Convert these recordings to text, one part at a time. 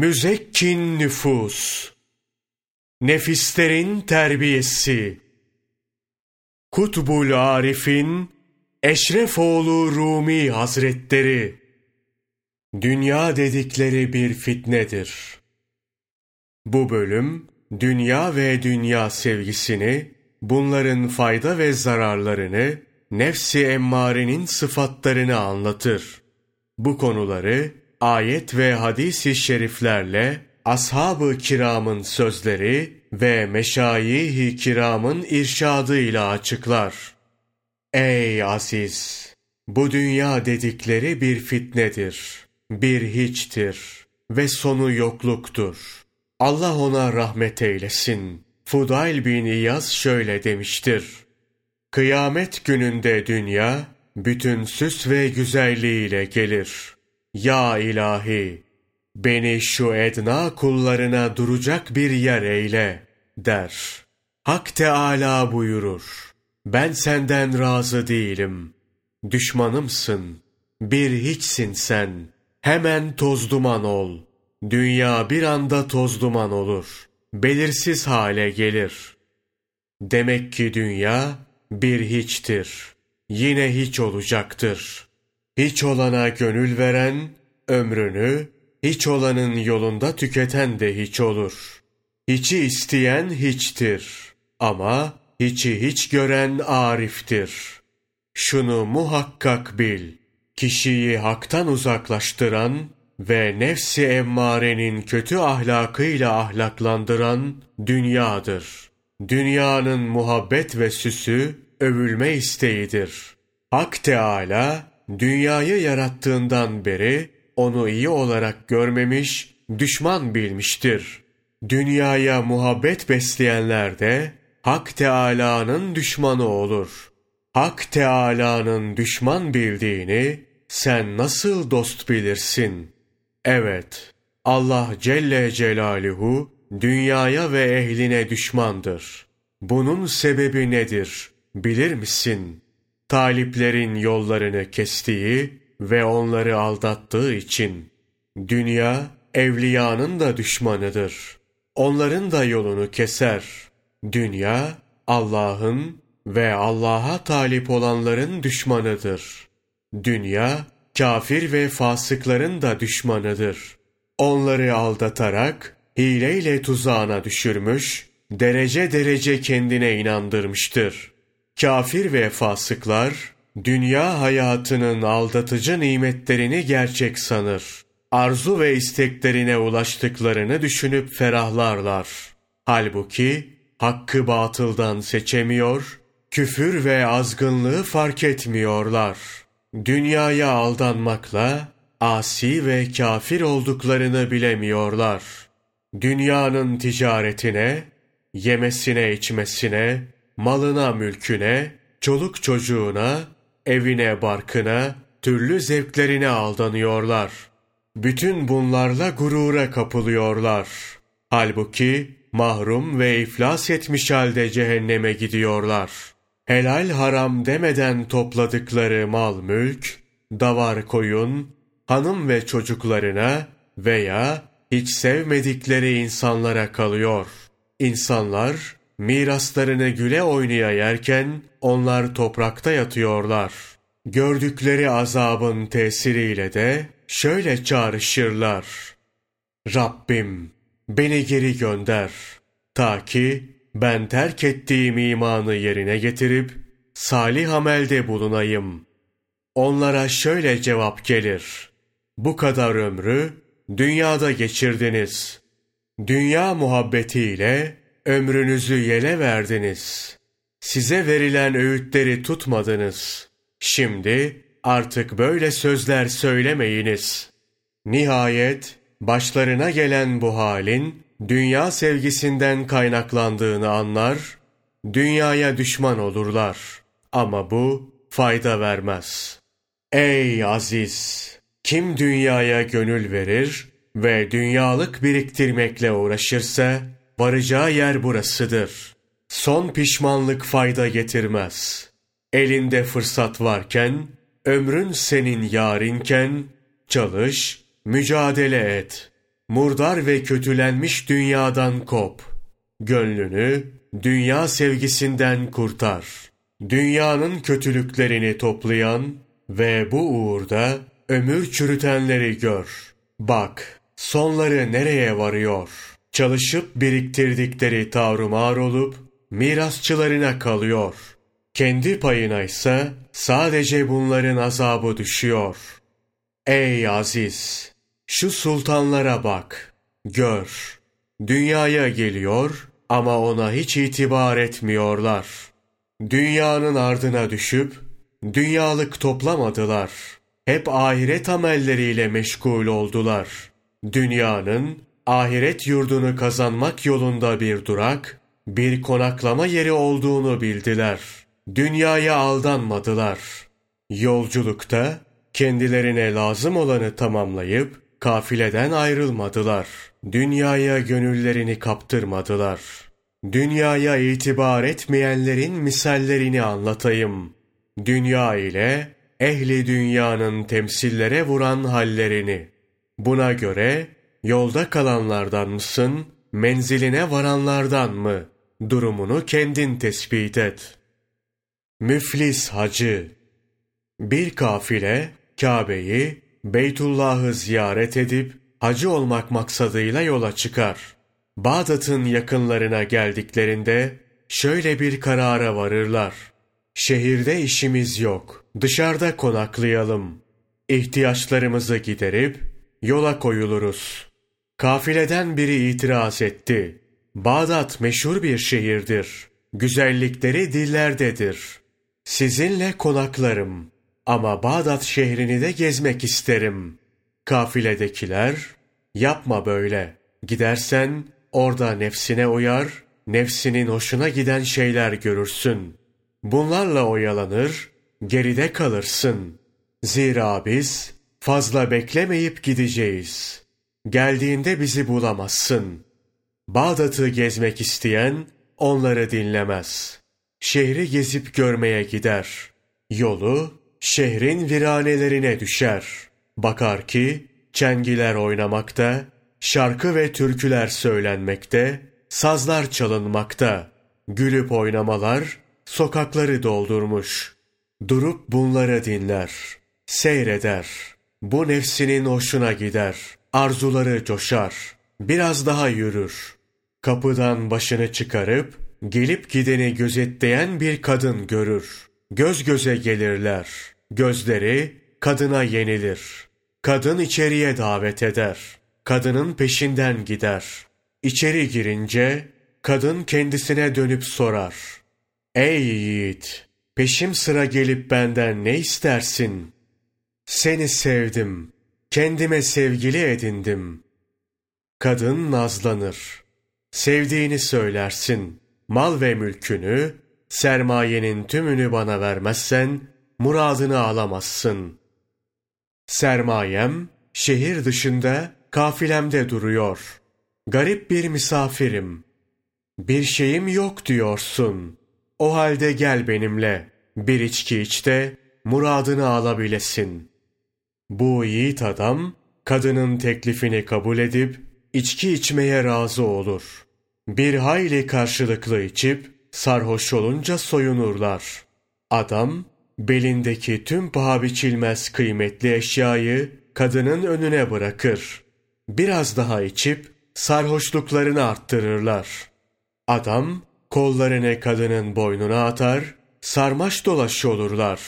müzekkin nüfus, nefislerin terbiyesi, Kutbul Arif'in Eşrefoğlu Rumi Hazretleri, Dünya dedikleri bir fitnedir. Bu bölüm, dünya ve dünya sevgisini, bunların fayda ve zararlarını, nefsi emmarenin sıfatlarını anlatır. Bu konuları ayet ve hadis-i şeriflerle ashab-ı kiramın sözleri ve meşayih-i kiramın irşadıyla açıklar. Ey aziz! Bu dünya dedikleri bir fitnedir, bir hiçtir ve sonu yokluktur. Allah ona rahmet eylesin. Fudail bin İyaz şöyle demiştir. Kıyamet gününde dünya, bütün süs ve güzelliğiyle gelir. Ya ilahi, beni şu edna kullarına duracak bir yer eyle, der. Hak Teâlâ buyurur. Ben senden razı değilim. Düşmanımsın. Bir hiçsin sen. Hemen toz duman ol. Dünya bir anda toz duman olur. Belirsiz hale gelir. Demek ki dünya bir hiçtir. Yine hiç olacaktır. Hiç olana gönül veren, ömrünü hiç olanın yolunda tüketen de hiç olur. Hiçi isteyen hiçtir. Ama hiçi hiç gören ariftir. Şunu muhakkak bil. Kişiyi haktan uzaklaştıran ve nefsi emmarenin kötü ahlakıyla ahlaklandıran dünyadır. Dünyanın muhabbet ve süsü övülme isteğidir. Hak Teâlâ dünyayı yarattığından beri onu iyi olarak görmemiş, düşman bilmiştir. Dünyaya muhabbet besleyenler de Hak Teâlâ'nın düşmanı olur. Hak Teâlâ'nın düşman bildiğini sen nasıl dost bilirsin? Evet, Allah Celle Celaluhu dünyaya ve ehline düşmandır. Bunun sebebi nedir? Bilir misin? Taliplerin yollarını kestiği ve onları aldattığı için dünya evliyanın da düşmanıdır. Onların da yolunu keser. Dünya Allah'ın ve Allah'a talip olanların düşmanıdır. Dünya kafir ve fasıkların da düşmanıdır. Onları aldatarak hileyle tuzağına düşürmüş, derece derece kendine inandırmıştır. Kafir ve fasıklar dünya hayatının aldatıcı nimetlerini gerçek sanır. Arzu ve isteklerine ulaştıklarını düşünüp ferahlarlar. Halbuki hakkı batıldan seçemiyor, küfür ve azgınlığı fark etmiyorlar. Dünyaya aldanmakla asi ve kafir olduklarını bilemiyorlar. Dünyanın ticaretine, yemesine içmesine, malına mülküne, çoluk çocuğuna, evine barkına, türlü zevklerine aldanıyorlar. Bütün bunlarla gurura kapılıyorlar. Halbuki mahrum ve iflas etmiş halde cehenneme gidiyorlar. Helal haram demeden topladıkları mal mülk, davar koyun, hanım ve çocuklarına veya hiç sevmedikleri insanlara kalıyor. İnsanlar miraslarını güle oynaya yerken onlar toprakta yatıyorlar. Gördükleri azabın tesiriyle de şöyle çağrışırlar. Rabbim beni geri gönder ta ki ben terk ettiğim imanı yerine getirip salih amelde bulunayım. Onlara şöyle cevap gelir. Bu kadar ömrü dünyada geçirdiniz. Dünya muhabbetiyle ömrünüzü yele verdiniz. Size verilen öğütleri tutmadınız. Şimdi artık böyle sözler söylemeyiniz. Nihayet başlarına gelen bu halin dünya sevgisinden kaynaklandığını anlar, dünyaya düşman olurlar. Ama bu fayda vermez. Ey aziz! Kim dünyaya gönül verir ve dünyalık biriktirmekle uğraşırsa, varacağı yer burasıdır. Son pişmanlık fayda getirmez. Elinde fırsat varken, ömrün senin yarinken, çalış, mücadele et. murdar ve kötülenmiş dünyadan kop. Gönlünü dünya sevgisinden kurtar. Dünyanın kötülüklerini toplayan ve bu uğurda ömür çürütenleri gör. Bak, sonları nereye varıyor? Çalışıp biriktirdikleri tavrumar olup mirasçılarına kalıyor. Kendi payına ise sadece bunların azabı düşüyor. Ey aziz! Şu sultanlara bak, gör. Dünyaya geliyor ama ona hiç itibar etmiyorlar. Dünyanın ardına düşüp dünyalık toplamadılar. Hep ahiret amelleriyle meşgul oldular. Dünyanın ahiret yurdunu kazanmak yolunda bir durak, bir konaklama yeri olduğunu bildiler. Dünyaya aldanmadılar. Yolculukta kendilerine lazım olanı tamamlayıp kafileden ayrılmadılar. Dünyaya gönüllerini kaptırmadılar. Dünyaya itibar etmeyenlerin misallerini anlatayım. Dünya ile ehli dünyanın temsillere vuran hallerini. Buna göre yolda kalanlardan mısın, menziline varanlardan mı? Durumunu kendin tespit et. Müflis hacı Bir kafile Kabe'yi, Beytullah'ı ziyaret edip hacı olmak maksadıyla yola çıkar. Bağdat'ın yakınlarına geldiklerinde şöyle bir karara varırlar. Şehirde işimiz yok, dışarıda konaklayalım. İhtiyaçlarımızı giderip yola koyuluruz. Kafileden biri itiraz etti. Bağdat meşhur bir şehirdir. Güzellikleri dillerdedir. Sizinle konaklarım. Ama Bağdat şehrini de gezmek isterim. Kafiledekiler, yapma böyle. Gidersen orada nefsine uyar, nefsinin hoşuna giden şeyler görürsün. Bunlarla oyalanır, geride kalırsın. Zira biz fazla beklemeyip gideceğiz. Geldiğinde bizi bulamazsın. Bağdat'ı gezmek isteyen onları dinlemez. Şehri gezip görmeye gider. Yolu şehrin viranelerine düşer. Bakar ki çengiler oynamakta, şarkı ve türküler söylenmekte, sazlar çalınmakta, gülüp oynamalar sokakları doldurmuş. Durup bunları dinler, seyreder. Bu nefsinin hoşuna gider, arzuları coşar, biraz daha yürür. Kapıdan başını çıkarıp, gelip gideni gözetleyen bir kadın görür. Göz göze gelirler. Gözleri kadına yenilir. Kadın içeriye davet eder. Kadının peşinden gider. İçeri girince kadın kendisine dönüp sorar. Ey yiğit! Peşim sıra gelip benden ne istersin? Seni sevdim. Kendime sevgili edindim. Kadın nazlanır. Sevdiğini söylersin. Mal ve mülkünü, sermayenin tümünü bana vermezsen, muradını alamazsın. Sermayem, şehir dışında, kafilemde duruyor. Garip bir misafirim. Bir şeyim yok diyorsun. O halde gel benimle, bir içki iç de, muradını alabilesin. Bu yiğit adam, kadının teklifini kabul edip, içki içmeye razı olur. Bir hayli karşılıklı içip, sarhoş olunca soyunurlar. Adam, belindeki tüm paha biçilmez kıymetli eşyayı kadının önüne bırakır. Biraz daha içip sarhoşluklarını arttırırlar. Adam kollarını kadının boynuna atar, sarmaş dolaş olurlar.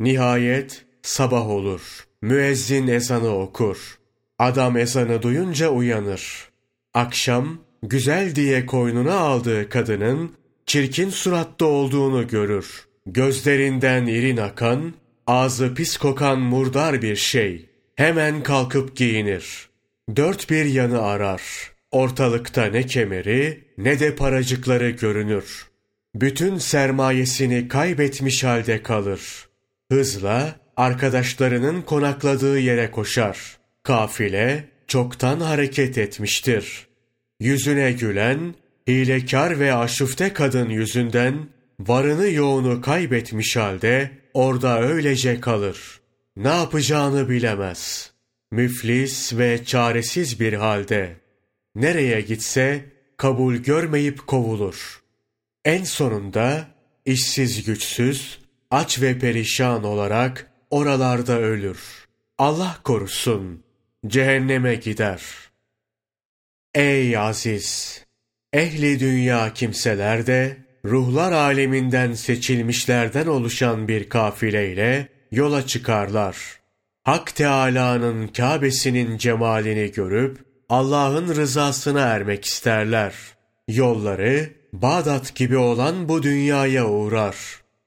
Nihayet sabah olur. Müezzin ezanı okur. Adam ezanı duyunca uyanır. Akşam güzel diye koynuna aldığı kadının çirkin suratta olduğunu görür. Gözlerinden irin akan, ağzı pis kokan murdar bir şey. Hemen kalkıp giyinir. Dört bir yanı arar. Ortalıkta ne kemeri ne de paracıkları görünür. Bütün sermayesini kaybetmiş halde kalır. Hızla arkadaşlarının konakladığı yere koşar. Kafile çoktan hareket etmiştir. Yüzüne gülen, hilekar ve aşıfte kadın yüzünden varını yoğunu kaybetmiş halde orada öylece kalır. Ne yapacağını bilemez. müflis ve çaresiz bir halde. Nereye gitse kabul görmeyip kovulur. En sonunda işsiz güçsüz, aç ve perişan olarak oralarda ölür. Allah korusun, cehenneme gider. Ey aziz! Ehli dünya kimseler de, ruhlar aleminden seçilmişlerden oluşan bir kafileyle yola çıkarlar. Hak Teâlâ'nın Kâbesinin cemalini görüp, Allah'ın rızasına ermek isterler. Yolları, Bağdat gibi olan bu dünyaya uğrar.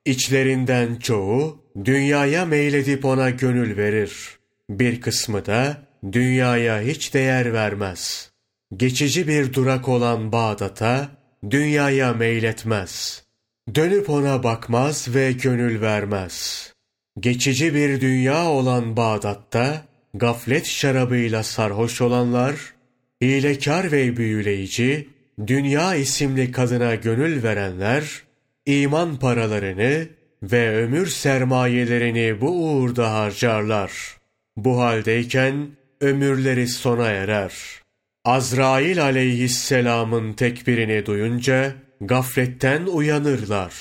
İçlerinden çoğu, dünyaya meyledip ona gönül verir. Bir kısmı da, dünyaya hiç değer vermez. Geçici bir durak olan Bağdat'a, dünyaya meyletmez. Dönüp ona bakmaz ve gönül vermez. Geçici bir dünya olan Bağdat'ta, gaflet şarabıyla sarhoş olanlar, hilekar ve büyüleyici, dünya isimli kadına gönül verenler, iman paralarını ve ömür sermayelerini bu uğurda harcarlar. Bu haldeyken ömürleri sona erer. Azrail aleyhisselamın tekbirini duyunca gafletten uyanırlar.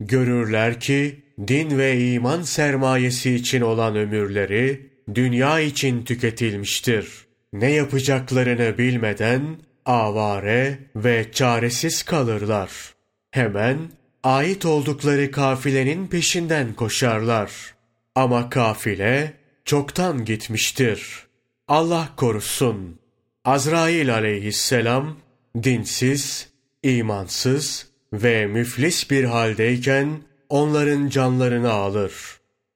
Görürler ki din ve iman sermayesi için olan ömürleri dünya için tüketilmiştir. Ne yapacaklarını bilmeden avare ve çaresiz kalırlar. Hemen ait oldukları kafilenin peşinden koşarlar. Ama kafile çoktan gitmiştir. Allah korusun. Azrail aleyhisselam dinsiz, imansız ve müflis bir haldeyken onların canlarını alır.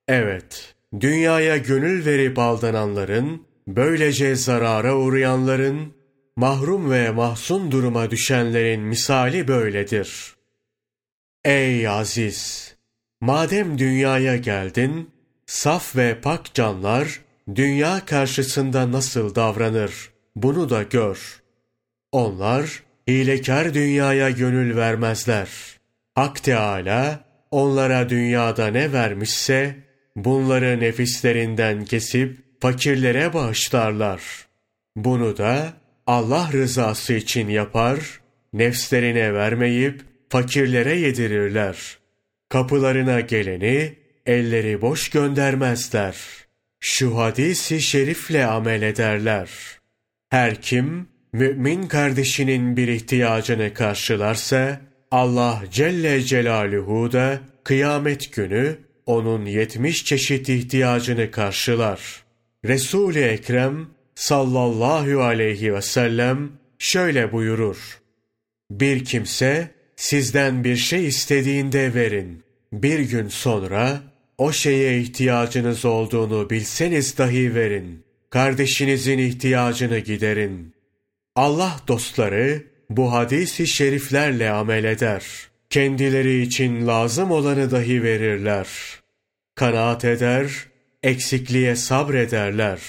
Evet, dünyaya gönül verip aldananların, böylece zarara uğrayanların, mahrum ve mahzun duruma düşenlerin misali böyledir. Ey aziz! Madem dünyaya geldin, saf ve pak canlar, dünya karşısında nasıl davranır, bunu da gör. Onlar, hilekar dünyaya gönül vermezler. Hak Teâlâ, onlara dünyada ne vermişse, bunları nefislerinden kesip fakirlere bağışlarlar. Bunu da Allah rızası için yapar, nefslerine vermeyip fakirlere yedirirler. Kapılarına geleni elleri boş göndermezler. Şu hadisi şerifle amel ederler. Her kim mümin kardeşinin bir ihtiyacını karşılarsa Allah Celle Celaluhu da kıyamet günü onun yetmiş çeşit ihtiyacını karşılar. Resul-i Ekrem sallallahu aleyhi ve sellem şöyle buyurur. Bir kimse sizden bir şey istediğinde verin. Bir gün sonra o şeye ihtiyacınız olduğunu bilseniz dahi verin. Kardeşinizin ihtiyacını giderin. Allah dostları bu hadisi şeriflerle amel eder. Kendileri için lazım olanı dahi verirler. Kanaat eder, eksikliğe sabrederler.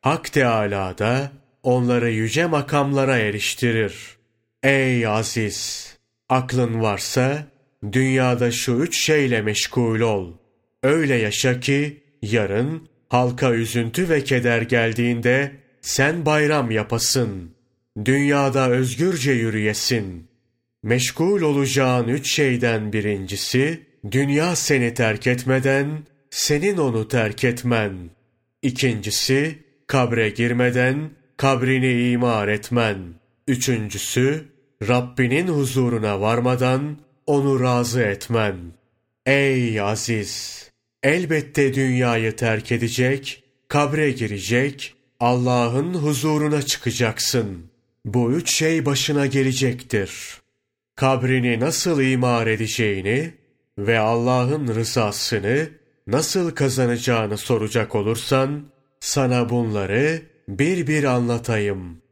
Hak Teâlâ da onları yüce makamlara eriştirir. Ey aziz! Aklın varsa dünyada şu üç şeyle meşgul ol. Öyle yaşa ki yarın halka üzüntü ve keder geldiğinde sen bayram yapasın. Dünyada özgürce yürüyesin. Meşgul olacağın üç şeyden birincisi, dünya seni terk etmeden, senin onu terk etmen. İkincisi, kabre girmeden, kabrini imar etmen. Üçüncüsü, Rabbinin huzuruna varmadan, onu razı etmen. Ey aziz! Elbette dünyayı terk edecek, kabre girecek, Allah'ın huzuruna çıkacaksın. Bu üç şey başına gelecektir. Kabrini nasıl imar edeceğini ve Allah'ın rızasını nasıl kazanacağını soracak olursan, sana bunları bir bir anlatayım.